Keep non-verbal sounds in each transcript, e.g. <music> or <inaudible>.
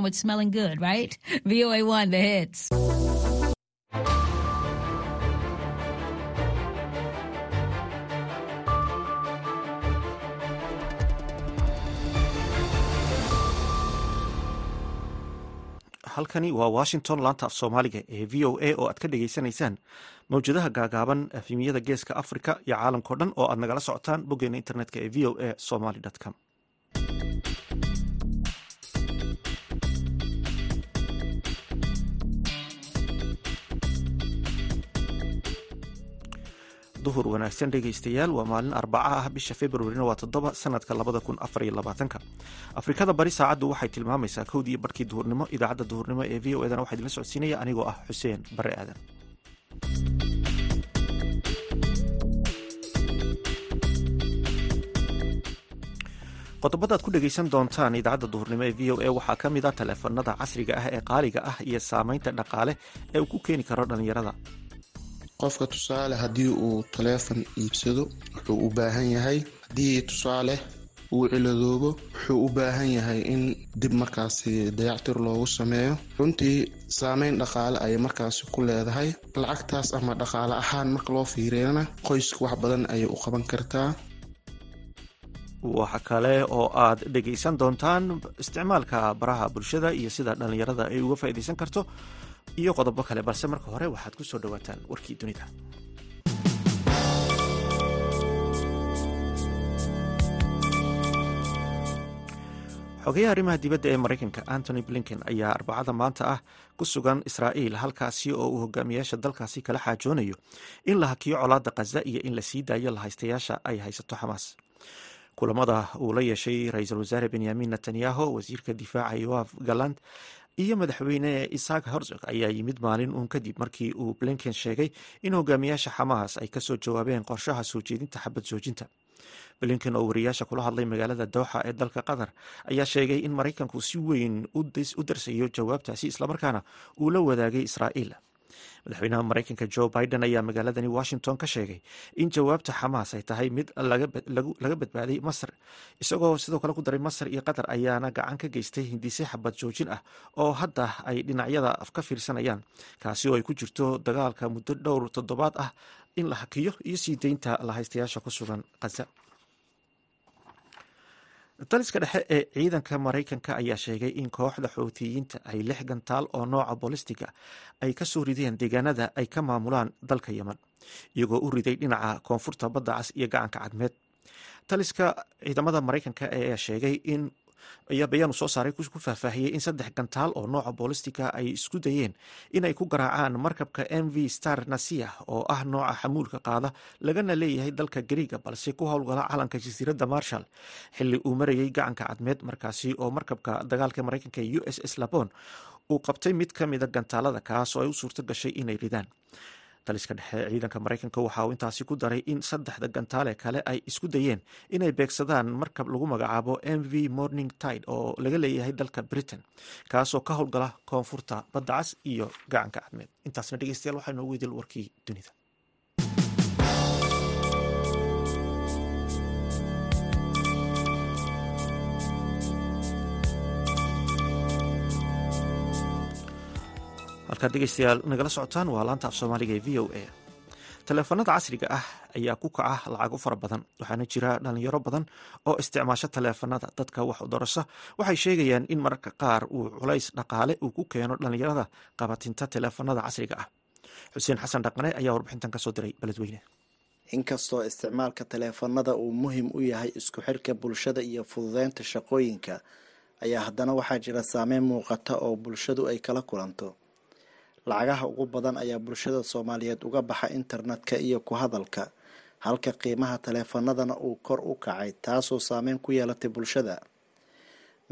around with smelling good, right? <laughs> VOA1, the hits. halkani waa washington laanta af soomaaliga ee v o a oo aad ka dhagaysanaysaan mawjadaha gaagaaban efimiyada geeska africa iyo caalamkao dhan oo aad nagala socotaan boggeena internetka ee v o a somaly com duhur wanaagsan dhegaystayaal waa maalin arbaca ah bisha februarina waa toddoba sanadka labada kun afar iyo labaatanka. Afrikada bari saacaddu waxay tilmaamaysaa kowdii barkii duhurnimo idaacadda duhurnimo ee v o edana waxaa idinla socodsiinaya anigoo ah xuseen bare aadan. Qodobada ad ku dhegaysan doontaan idaacadda duhurnimo ee v o a waxaa ka mid a taleefanada casriga ah ee qaaliga ah iyo saameynta dhaqaale ee uu ku keeni karo dhallinyarada qofka tusaale haddii uu taleefon iibsado wuxuu u baahan yahay haddii tusaale uu ciladoobo wuxuu u baahan yahay in dib markaasi dayactir loogu sameeyo. Runtii saameyn dhaqaale ayay markaasi ku leedahay. Lacagtaas ama dhaqaale ahaan marka loo fiiriyana qoyska wax badan ayay u qaban kartaa. Waxa kale oo aad dhegaysan doontaan isticmaalka baraha bulshada iyo sida dhallinyarada ay uga faa'iidaysan karto iyo qodobo kale balse marka hore waxaad ku soo dhowaataan warkii dunida. Xogeyaha arrimaha dibadda ee maraykanka antony blinken ayaa arbacada maanta ah ku sugan israa'iil halkaasi oo uu hogaamiyaasha dalkaasi kala xaajoonayo in la hakiyo colaadda khaza iyo in la sii daayo lahaystayaasha ay haysato xamaas kulamada uu la yeeshay ra'iisul wasaare benyamin netanyahu wasiirka difaaca yoaf galand iyo madaxweyne isaak herzog ayaa yimid maalin uun kadib markii uu blinken sheegay in hogaamiyaasha xamaas ay ka soo jawaabeen qorshaha soo jeedinta xabad joojinta. Blinken oo wariyaasha kula hadlay magaalada dooxa ee dalka qatar ayaa sheegay in maraykanku si weyn u darsayo jawaabtaasi islamarkaana uu la wadaagay israa'iil madaxweynaha maraykanka joe biden ayaa magaaladani washington ka sheegay in jawaabta xamaas ay tahay mid laga badbaaday masar. Isagoo sidoo kale ku daray masar iyo qatar ayaana gacan ka geystay hindise xabad joojin ah oo hadda ay dhinacyada ka fiirsanayaan. Kaasi oo ay ku jirto dagaalka muddo dhowr toddobaad ah in la hakiyo iyo sii deynta lahaystayaasha ku sugan khaza daliska dhexe ee ciidanka maraykanka ayaa sheegay in kooxda xoutiyiinta ay lix gantaal oo nooca bolistiga ay ka soo rideen deegaanada ay ka maamulaan dalka yemen iyagoo u riday dhinaca koonfurta badda cas iyo gacanka cadmeed. Taliska ciidamada maraykanka ayaa sheegay in ayaa bayaanu soo saaray ku faahfaahiyey in saddex gantaal oo nooca boolistiga ay isku dayeen inay ku garaacaan markabka m v star nasiya oo ah nooca xamuulka qaada lagana leeyahay dalka gariiga balse ku howlgala calanka jasiiradda marshall. Xilli uu marayay gacanka cadmeed markaasi oo markabka dagaalka maraykanka u s s labon uu qabtay mid ka mida gantaalada kaas oo ay u suurto gashay inay ridaan taliska dhexe ciidanka maraykanka waxa uu intaasi ku daray in saddexda gantaale kale ay isku dayeen inay beegsadaan markab lagu magacaabo m v morning tide oo laga leeyahay dalka britain kaasoo ka howlgala koonfurta badda cas iyo gacanka cadmeed intaasna dhegeystayaal waxaa inoogu idil warkii dunida halkaad dhegeystayaal nagala socotaan waa laanta af soomaaliga ee v o a. Taleefanada casriga ah ayaa ku kaca lacago fara badan waxaana jira dhalinyaro badan oo isticmaasho taleefanada dadka wax udorasho waxay sheegayaan in mararka qaar uu culays dhaqaale uu ku keeno dhalinyarada qabatinta taleefanada casriga ah. Xuseen xasan dhaqane ayaa warbixintan ka soo diray beledweyne. Inkastoo isticmaalka taleefanada uu muhiim u yahay isku xirka bulshada iyo fududeynta shaqooyinka ayaa haddana waxaa jira saameyn muuqata oo bulshadu ay kala kulanto lacagaha ugu badan ayaa bulshada soomaaliyeed uga baxa internetka iyo ku hadalka halka qiimaha taleefanadana uu kor u kacay taasoo saameyn ku yeelatay bulshada.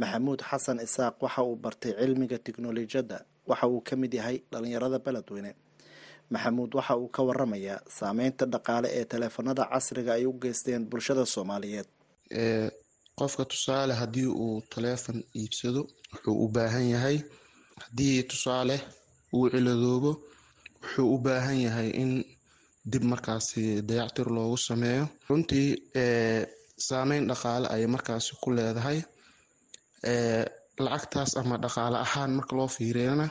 Maxamuud xasan isaaq waxa uu bartay cilmiga tiknolojiyadda waxa uu ka mid yahay dhalinyarada beledweyne. Maxamuud waxa uu ka waramayaa saameynta dhaqaale ee taleefanada casriga ay u geysteen bulshada soomaaliyeed. Qofka tusaale haddii uu taleefon iibsado wuxuu u baahan yahay haddii tusaale uu ciladoobo wuxuu u baahan yahay in dib markaasi dayactir loogu sameeyo. Runtii saameyn dhaqaale ayay markaasi ku leedahay. Lacagtaas ama dhaqaale ahaan marka loo fiiriyana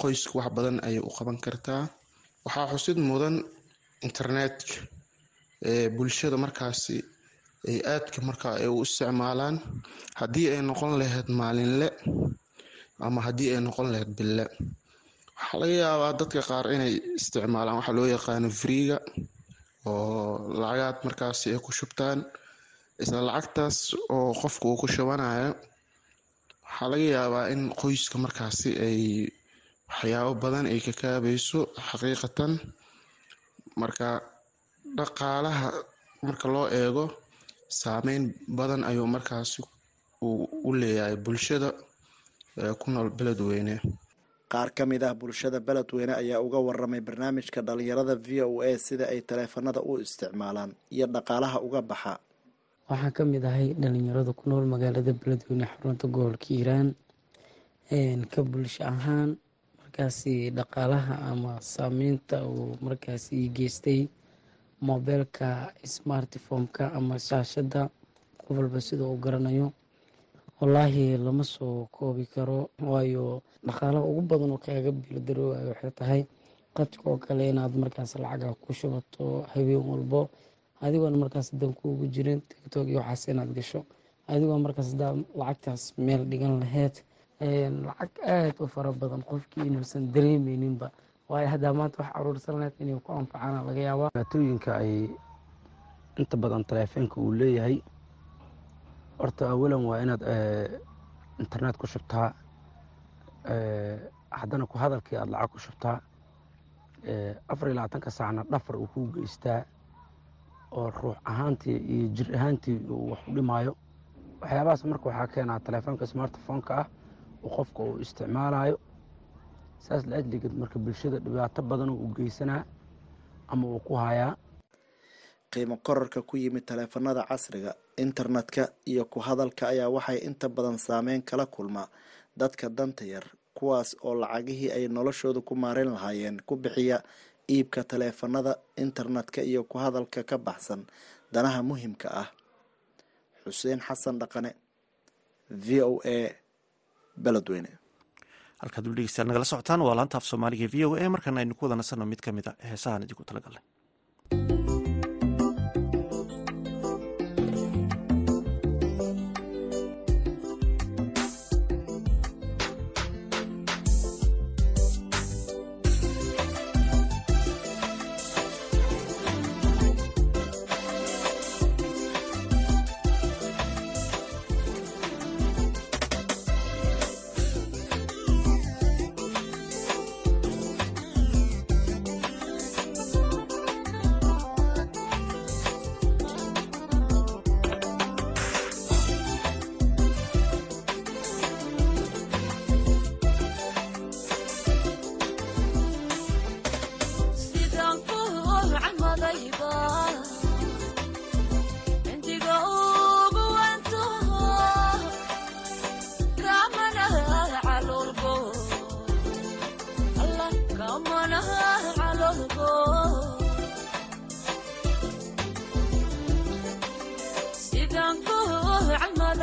qoyska wax badan ayay u qaban kartaa. Waxaa xusid mudan internetka ee bulshada markaasi ay aadka markaa ay u isticmaalaan. Haddii ay noqon lahayd maalinle ama haddii ay noqon lahayd bille waxaa laga yaabaa dadka qaar inay isticmaalaan waxaa loo yaqaano freega oo lacagaad markaasi ay ku shubtaan isla lacagtaas oo qofka uu ku shubanayo. Waxaa laga yaabaa in qoyska markaasi ay waxyaabo badan ay ka kaabayso xaqiiqatan. Marka dhaqaalaha marka loo eego saameyn badan ayuu markaasi u leeyahay bulshada ku nool beledweyne qaar ka mid ah bulshada beledweyne ayaa uga waramay barnaamijka dhalinyarada v o a sida ay taleefanada u isticmaalaan iyo dhaqaalaha uga baxa. Waxaan ka mid ahay dhalinyarada ku nool magaalada beledweyne xarunta gobolka hiiraan ka bulsho ahaan markaasi dhaqaalaha ama saameynta uu markaasi geystay mobeelka smartphomeka ama shaashada qof walba sida uu garanayo wallaahi lama soo koobi karo waayo dhaqaalaha ugu badan oo kaaga bilodaroowayo waxay tahay qadka oo kale inaad markaas lacaga ku shubato habeen walbo. Adigoona markaas dan kuugu jirin tictok iyo waxaas inaad gasho. Adigoo markaas hadaa lacagtaas meel dhigan laheyd lacag aada u fara badan qofkii inuusan dareemeyninba waayo haddaa maanta wax aruursan laheyd inay ku anfacaan laga yaabaa. Dhibaatooyinka ay inta badan taleefoonka uu leeyahay horta awalan waa inaad internet ku shubtaa haddana ku hadalkii aada lacag ku shubtaa afar iyo labaatanka saacna dhafar uu kuu geystaa oo ruux ahaantii iyo jir ahaantii uu wax u dhimaayo. Waxyaabahaas marka waxaa keenaa taleefoonka smartphoneka ah oo qofka uu isticmaalayo saas la ajligeed marka bulshada dhibaato badan uu geysanaa ama uu ku hayaa. Qiimo korarka ku yimid taleefanada casriga internetka iyo ku hadalka ayaa waxay inta badan saameyn kala kulmaa dadka danta yar kuwaas oo lacagihii ay noloshooda ku maareyn lahaayeen ku bixiya iibka taleefanada internetka iyo ku hadalka ka baxsan danaha muhiimka ah. Xuseen xasan dhaqane v o a beledweyne. Halkaad ul dhegeystayaal nagala socotaan waa laanta af soomaaliga v o a. Markaana aynu ku wada nasanno mid ka mid a heesahan idinku talagalnay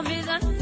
weeye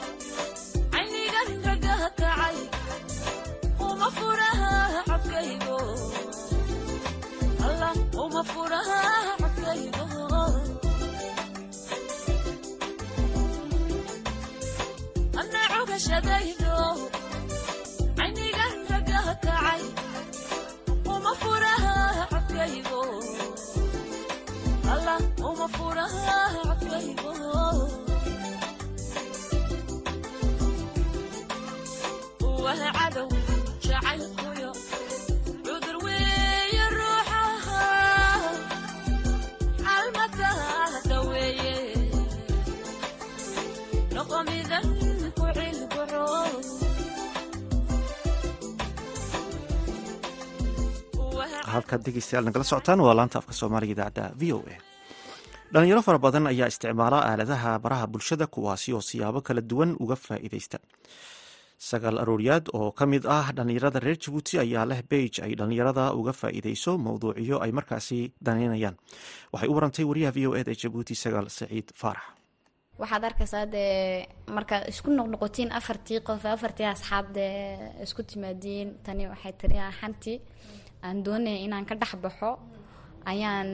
halkaad dhegeystayaal nagala socotaan waa laanta afka soomaaliga idaacadda v o a. Dhalinyaro fara badan ayaa isticmaala aaladaha baraha bulshada kuwaasi oo siyaabo kala duwan uga faa'iideysta sagaal arooryaad oo ka mid ah dhalinyarada reer jabuuti ayaa leh beij ay dhalinyarada uga faa'iideyso mowduucyo ay markaasi daneynayaan waxay u warantay wariyaha v o ed ee jabuuti sagaal saciid faarax. Waxaad arkaysaa dee markaad isku noqnoqotiin afartii qof afartii asxaab dee isku timaadiin tani waxay tiri xantii aan doonaya inaan ka dhex baxo ayaan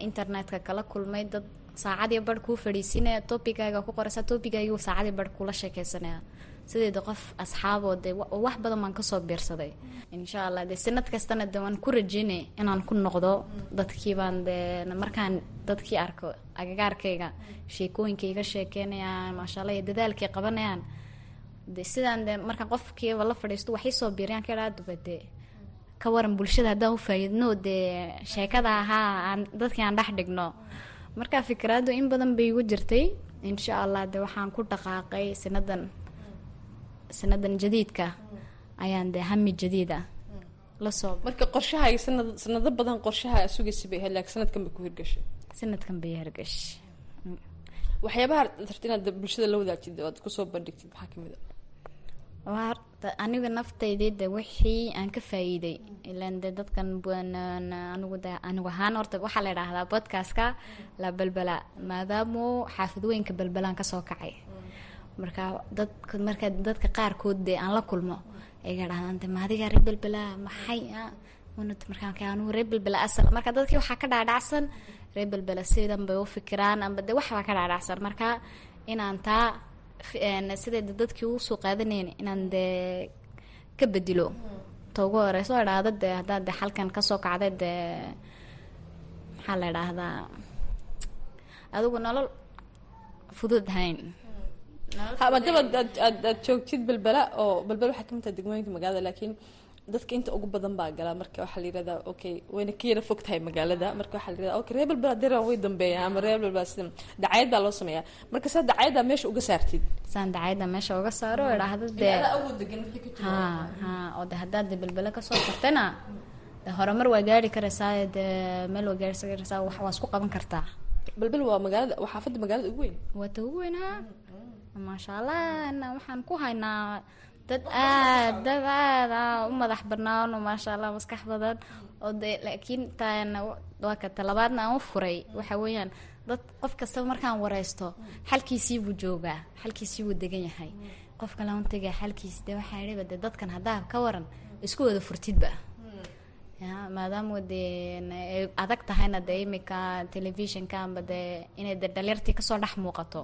internetka kala kulmay. Dad saacadii barh kuu fadhiisinaya topigaaga ku qoraysa topigaagiu saacadii barh kula sheekeysanaya sideeda qof asxaaboo dee wax badan baan ka soo biirsaday. Insha allah dee sanad kastana de waan ku rajeynay inaan ku noqdo. Dadkiibaan dee markaan dadkii arko agagaarkayga sheekooyinka iga sheekeynayaan maasha iyo dadaalkay qabanayaan de sidaan de markaan qofkiiba la fadhiisto waxay soo biirayaan ka dee ka waran bulshada haddaan u faa'iidno dee sheekada ahaa aan dadkii aan dhex dhigno. Marka fikraadu in badan bay igu jirtay insha allah de waxaan ku dhaqaaqay sanadan sanadan jadiidka ayaan dee hami jadiida la soo marka qorshaha sanad sanado badan qorshaha sugaysa bay ahayd laakiin sanadkan bay ku hirgashay. Sanadkan bay hirgash waxyaabaha rabta inaad bulshada la wadaajid oo aad ku soo bandhigtid maxaa ka mid a horta aniga naftaydii de wixii aan ka faa'iiday. Ilaan de dadkan anigu de anigu ahaan horta waxaa la idhaahdaa bodkastka la balbala. Maadaamu xaafidweynka balbalaan ka soo kacay. Marka dadka marka dadka qaarkood dee aan la kulmo ayga dhahdaan de maadiga reer balbala? Maxay? Markaan anuu reer balbala asal. Marka dadkii waxaa ka dhaadhacsan reer balbala sidan bay u fikiraan amba de waxbaa ka dhaadhacsan. Marka inaan taa siday dadkii u soo qaadanayn inaan dee ka bedilo ta ugu horeyso idhaahda dee haddaad de halkan ka soo kacday dee maxaa la idhaahdaa adigu nolol fudud hayn maadaama aad aad joogtid balbala oo balbala waxaa ka mid tahay degmooyinka magaalada laakiin dadka inta ugu badan baa galaa marka waxaa la yirahdaa okay wayna ka yara fog tahay magaalada. Marka waxaa la yirahdaa okay reer balbala diran way dambeeyaan ama reer balbala sida dacayad baa loo sameeyaa. Marka saa dacayada meesha uga saartid. Saan dacayada meesha uga saaro. Idhaahda dee ha ha. Oo de haddaad de balbala ka soo kartana de horumar waa gaari karaysaa dee meel waa gaarisa karaysaa wax waa isku qaban kartaa. Balbal waa magaalada waa xaafadda magaalada ugu weyn. Waa ta ugu weyn ha maasha allah waxaan ku haynaa dad aad dad aada u madax banaan oo maasha allah maskax badan oo de laakiin tan waa ka talabaadna aan u furay. Waxa weeyaan dad qof kastaba markaan wareysto xalkiisii buu joogaa xalkiisii buu degan yahay. Qof kale un tegaya xalkiis de waxaa idhiba de dadkan haddaa ka waran isku wada furtidba maadaama dee adag tahayna dee imika telefishinka amba inay de dhalinyartii ka soo dhex muuqato.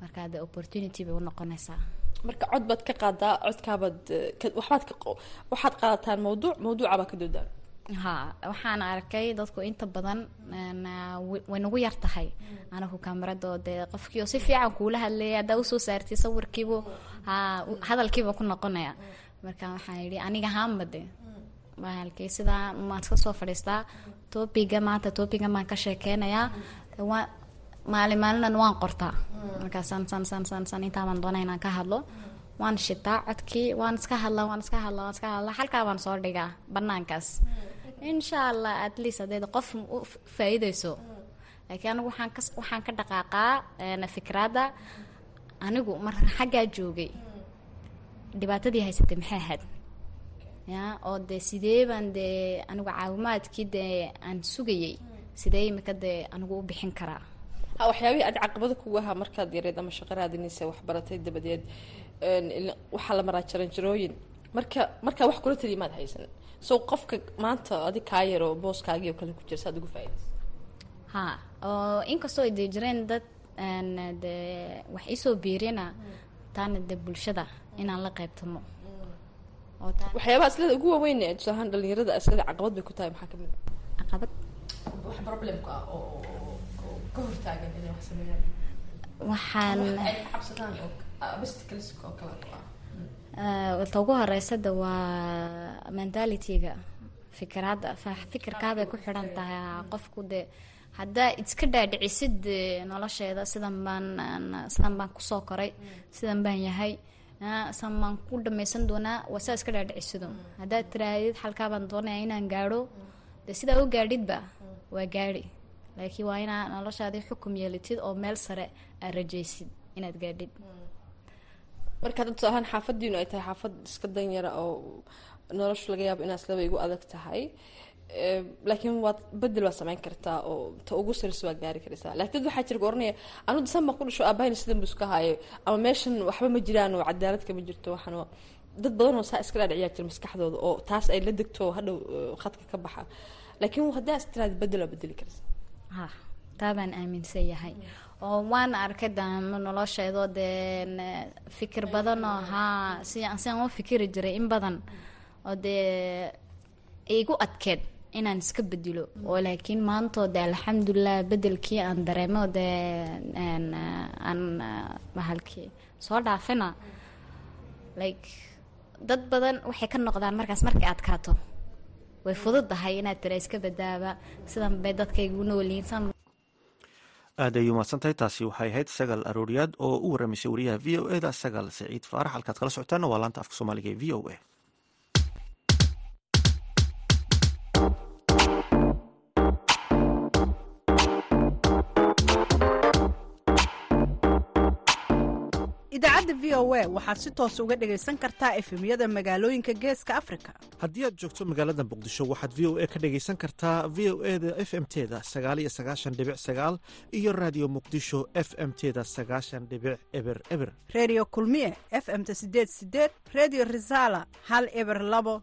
Markaa de opportunity bay unoqonaysaa marka cod baad ka qaadaa codkaabaad waxbaad waxaad qaadataan mawduuc mawduucabaa ka doodaan ha waxaan arkay dadku inta badan way nagu yar tahay. Anagu kaamarado dee qofkii oo si fiican kuula hadlaya haddaa u soo saartay sawirkiibu ha hadalkiiba ku noqonaya. Marka waxaan yidhi aniga haanba de bahalkii sidaa maan iska soo fadhiistaa topiga maanta topiga maan ka sheekeynayaa maalin maalinan waan qortaa. Markaa san san san san intaabaan doona inaan ka hadlo waan shitaa codkii waan iska hadlaa waan iska hadlaa waan iska hadlaa halkaa baan soo dhigaa banaankaas insha allah at least hadeed qof u faa-iideyso laakiin anigu waxaan ka waxaan ka dhaqaaqaa fikraadda anigu markaan xaggaa joogay dhibaatadii haysatay maxay ahayd? Ya oo dee sidee baan dee anigu caawimaadkii dee aan sugayay? Sidee imika dee anigu u bixin karaa waxyaabihii aad caqabada kugu ahaa markaad yareed ama shaqo raadinaysa waxbaratay dabadeed waxaa la maraa jaranjarooyin marka markaa wax kula taliya maad haysan. So qofka maanta adig kaa yaro booskaagii oo kale ku jira saad ugu faaidaysa ha oo inkastoo ay dee jireen dad de wax iisoo biirina taana de bulshada inaan la qaybtamo. Waxyaabaha aslada ugu waaweyn ee tusahaan dhalinyarada aslada caqabad bay ku tahay maxaa ka mid a caqabad? Wax problemka ah oo ka hortaagan inay wax sameeyaan ah ugu horeysada waa mentalityga fikiraada fikirkaabay ku xidhan tahay qofku dee haddaa iska dhaadhicisid nolosheeda sidan baan sidan baan ku soo koray sidan baan yahay sidan baan ku dhamaysan doonaa waa sidaa iska dhaadhicisido haddaad tiraadid halkaa baan doonaya inaan gaadho dee sidaa u gaadhidba waa gaadhi laakiin waa inaa noloshaadii xukum yeelitid oo meel sare aad rajaysid inaad gaadhid. Marka dad ahaan xaafadiinu ay tahay xaafad iska danyara oo nolosha laga yaabo inaas laba igu adag tahay. Laakiin waad bedel waad sameyn kartaa oo ta ugu sarisa waad gaari karaysaa. Laakiin dad waxaa jira ka oranaya anu disan baan ku dhasho aabahayna sidan bu iska haayo ama meeshan waxba ma jiraan oo cadaalad kama jirto waxaan dad badan saa iska dhaadhiciyaa jira maskaxdooda oo taas ay la degto hadhow khadka ka baxa. Laakiin haddaa is tiraada bedel waa bedeli karaysaa. ha taa baan aaminsan yahay. Oo waan arkay daamo nolosheedoo dee fikir badan oo haa si siaan u fikiri jiray in badan oo dee igu adkeed inaan iska bedelo oo laakiin maantoo dee alxamdulilah bedelkii aan dareemo dee aan bahalkii soo dhaafina like dad badan waxay ka noqdaan markaas markay adkaato way fududahay inaad tira iska badaaba sidan bay dadkaygu noolyihiin aad ay umahadsan tahay taasi waxay ahayd sagal arooriyaad oo u waramaysay wariyaha v o eda sagal saciid faarax. Halkaad kala socotaana waa laanta afka soomaaliga ee v o a idaacadda v o a waxaad si toos uga dhagaysan kartaa efemyada magaalooyinka geeska afrika. Haddii aad joogto magaalada muqdisho waxaad v o a ka dhagaysan kartaa v o e da f m teda sagaal iyo sagaashan dhibic sagaal iyo raadiyo muqdisho f m teda sagaashan dhibic eber eber. Redio kulmiye f m-ta sideed sideed redio resala hal eber labo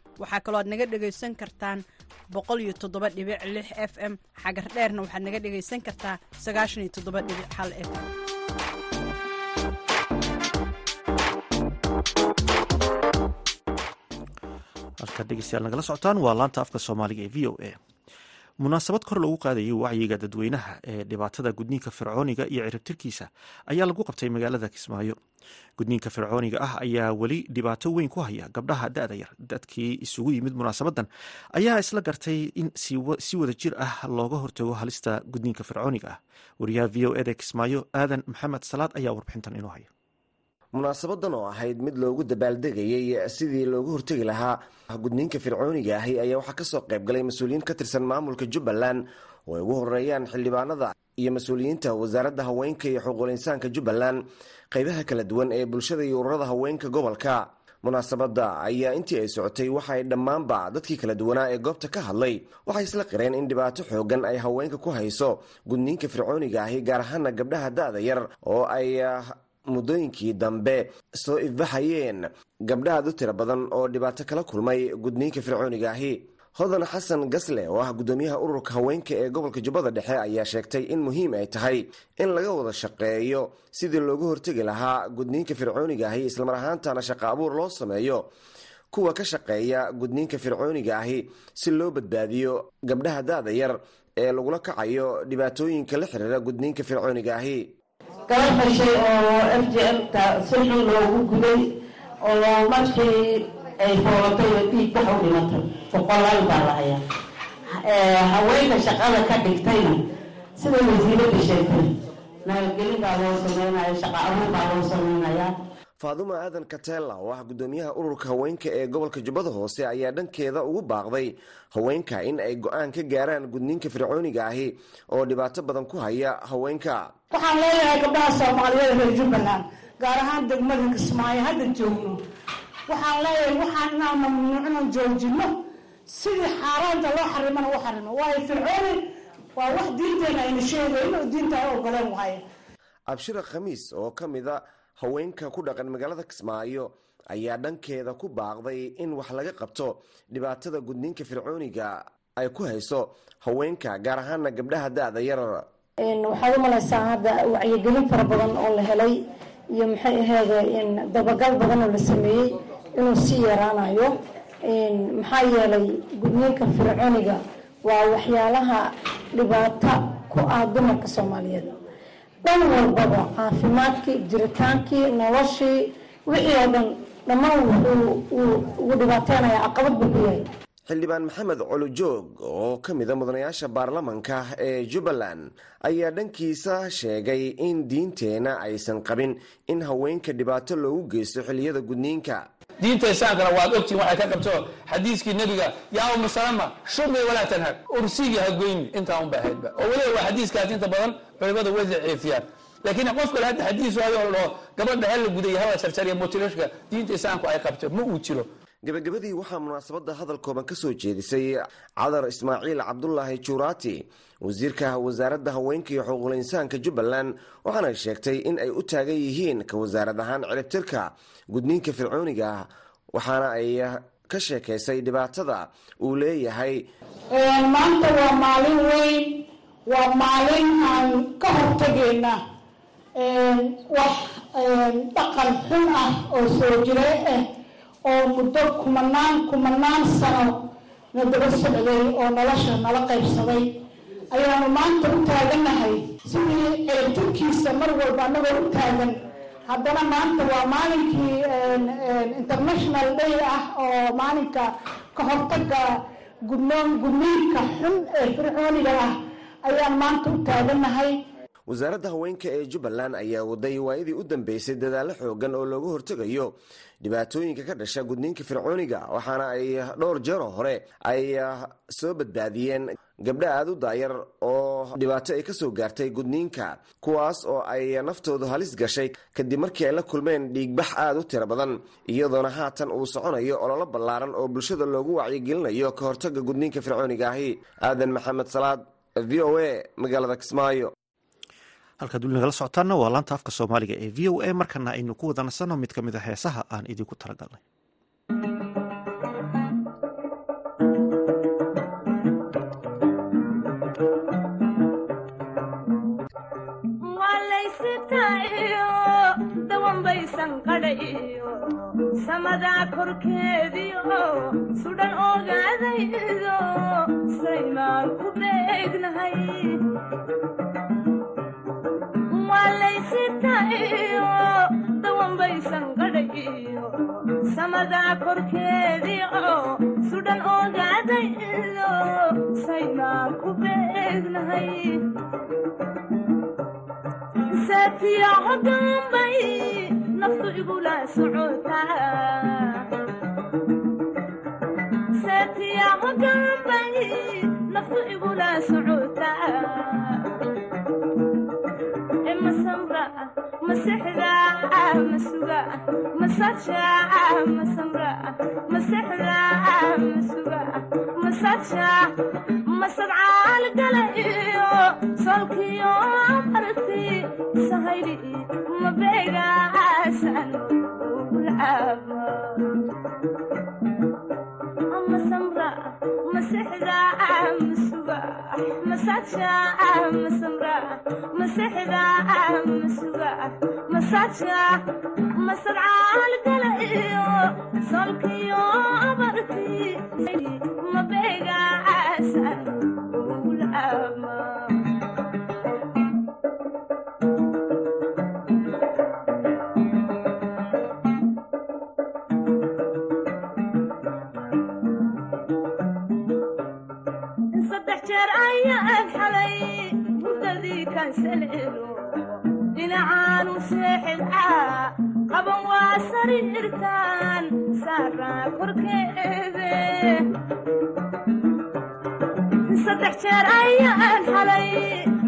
waxaa kaloo aad naga dhagaysan kartaan f m. Xagar dheerna waxaad naga dhagaysan kartaa sagaashan iyo f m. Halkaad dhegeystayaal nagala socotaan waa laanta afka soomaaliga ee v o a munaasabad kor loogu qaadayay wacyiga dadweynaha ee dhibaatada gudniinka fircooniga iyo ciribtirkiisa ayaa lagu qabtay magaalada kismaayo. Gudniinka fircooniga ah ayaa weli dhibaato weyn ku haya gabdhaha da-da yar. Dadkii isugu yimid munaasabadan ayaa isla gartay in si wada jir ah looga hortago halista gudniinka fircooniga ah. Wariyaha v o eda kismaayo aadan maxamed salaad ayaa warbixintan inoo haya munaasabadan oo ahayd mid loogu dabaaldegayey sidii loogu hortegi lahaa gudniinka fircooniga ahi ayaa waxaa ka soo qaybgalay mas'uuliyiin ka tirsan maamulka jubbaland oo ay ugu horeeyaan xildhibaanada iyo mas'uuliyiinta wasaaradda haweenka iyo xuquuqul insaanka jubbaland qeybaha kala duwan ee bulshada iyo ururada haweenka gobolka. Munaasabadda ayaa intii ay socotay waxay dhammaanba dadkii kala duwanaa ee goobta ka hadlay waxay isla qireen in dhibaato xoogan ay haweenka ku hayso gudniinka fircooniga ahi gaar ahaana gabdhaha da-da yar oo ay muddooyinkii dambe soo ifbaxayeen gabdhahaad u tiro badan oo dhibaato kala kulmay gudniinka fircooniga ahi. Hodan xasan gasle oo ah guddoomiyaha ururka haweenka ee gobolka jubbada dhexe ayaa sheegtay in muhiim ay tahay in laga wada shaqeeyo sidii loogu hortegi lahaa gudniinka fircooniga ahi islamar ahaantana shaqo abuur loo sameeyo. Kuwa ka shaqeeya gudniinka fircooniga ahi si loo badbaadiyo gabdhaha da-da yar ee lagula kacayo dhibaatooyinka la xiriira gudniinka fircooniga ahi gabar heshay oo f j si xun loogu guday oo markii ay foolatay oo dhiig bax u dhimatay. Boqolaal baa la hayaa. Haweenka shaqada ka dhigtayna sida wasiirada sheegtay nabadgelin baa loo sameynaya shaqa abuur baa loo sameynayaa faadumo aadan katela oo ah guddoomiyaha ururka haweenka ee gobolka jubbada hoose ayaa dhankeeda ugu baaqday haweenka in ay go'aan ka gaaraan gudniinka fircooniga ahi oo dhibaato badan ku haya haweenka. Waxaan leeyahay gabdhaha soomaaliyeed reer jubbaland gaar ahaan degmada kismaayo hadda joogno. Waxaan leeyahay waxaan inaan mamnuucno joojino sidii xaaraanta loo xarimana u xarimo waayo fircooni waa wax diinteena ayna sheegayn oo diinta ay ogoleen waaye abshira khamiis oo ka mida haweenka ku dhaqan magaalada kismaayo ayaa dhankeeda ku baaqday in wax laga qabto dhibaatada gudniinka fircooniga ay ku hayso haweenka gaar ahaana gabdhaha da-da yar waxaad u hadda wacyigelin fara badan oo la helay iyo maxay aheede dabagal badan oo la sameeyey inuu sii yaraanayo. Maxaa yeelay gudniinka fircooniga waa waxyaalaha dhibaato ku ah dumarka soomaaliyeed dhan walbaba caafimaadkii jiritaankii noloshii wixii oo dhan dhammaan ugu dhibaateynayaa caqabad buu ku yahay. Xildhibaan maxamed colujoog oo ka mida mudanayaasha baarlamanka ee jubbaland ayaa dhankiisa sheegay in diinteenna aysan qabin in haweenka dhibaato loogu geysto xilliyada gudniinka diinta islaamkana waad ogtiin waxay ka qabto xadiiskii nebiga yaa umu salama shurbi walaa tanhar. Ursigii ha goyni intaa unba ahaydba oo weliba waa xadiiskaas inta badan culimada way daciifiyaan. Laakiin qof kale hadda xadiis waayo oo dhaho gabadha hala guday hala jarjariya motilashka diinta islaamku ay qabto ma uu jiro gabagabadii waxaa munaasabadda hadal kooban ka soo jeedisay cadar ismaaciil cabdulaahi juuraati wasiirka wasaaradda haweenka iyo xuquuqul insaanka jubbaland waxaana sheegtay in ay u taagan yihiin ka wasaarad ahaan ciribtirka gudniinka fircooniga waxaana ay ka sheekaysay dhibaatada uu leeyahay. Maanta waa maalin weyn waa maalin aan ka hortagayna wax dhaqan xun ah oo soo jirey ah oo muddo kumanaan kumanaan sano na daba socday oo nolosha nala qaybsaday. Ayaanu maanta u taaganahay sidii ceebtirkiisa mar walba anagoo u taagan. Haddana maanta waa maalinkii international day ah oo maalinka ka hortaga gudnoon gudniinka xun ee fircooniga ah. Ayaan maanta u taaganahay wasaaradda haweenka ee jubbaland ayaa waday waayadii u dambeysay dadaallo xoogan oo looga hortegayo dhibaatooyinka ka dhasha gudniinka fircooniga waxaana ay dhowr jeero hore ay soo badbaadiyeen gabdha aada u daayar oo dhibaato ay ka soo gaartay gudniinka kuwaas oo ay naftoodu halis gashay kadib markii ay la kulmeen dhiigbax aada u tiro badan iyadoona haatan uu soconayo ololo ballaaran oo bulshada loogu wacyigelinayo ka hortaga gudniinka fircooniga ahi. Aadan maxamed salaad v o a magaalada kismaayo halkaad weli nagala socotaanna waa laanta afka soomaaliga ee v o a. Markana aynu ku wada nasanno mid ka mid a heesaha aan idinku talagalnay korkeediio sudhan ogaadaydo saymaan ku beegnahay qadhayo samadaa korkeediio sudhan ogaadaydo saymaan ku beegnahay saatiyaco dambay naftu igula socotasaatiyaco dambay naftu igula socotaa masamra masexda masuga masaja masamra masexda masuga masaja masadcaal gala iyo solkiyo barti sahayli mabeegaasan ulcaaba masamra masexda masuga masaja masamra masexda masuga masaja masadcaal gala iyo solkiyo barti kansalelo dhinacaanu seexidcaa qaban waa sariirtaan saaraa korkeede saddex jeer ayaan xalay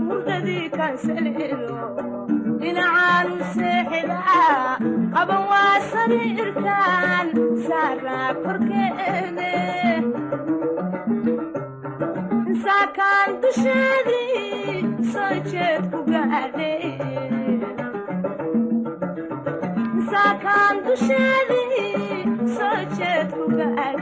hurdadii kansalelo dhinacaanu seexidcaa qaban waa sariirtaan saaraa korkeede saakaan dusheedii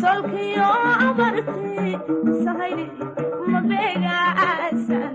solkiyo abarti sahayli mabeegaasan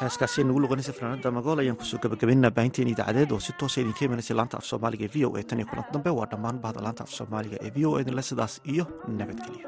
heeskaasi nagu luqanaysa fanaanada magool ayaan ku soo gabagabaynaa baahinteen idaacadeed oo si toosa idinka imanaysa laanta af soomaaliga ee v o a tan iyo kulanti dambe waa dhammaan bahda laanta af soomaaliga ee v o a idinle sidaas iyo nabadgelyo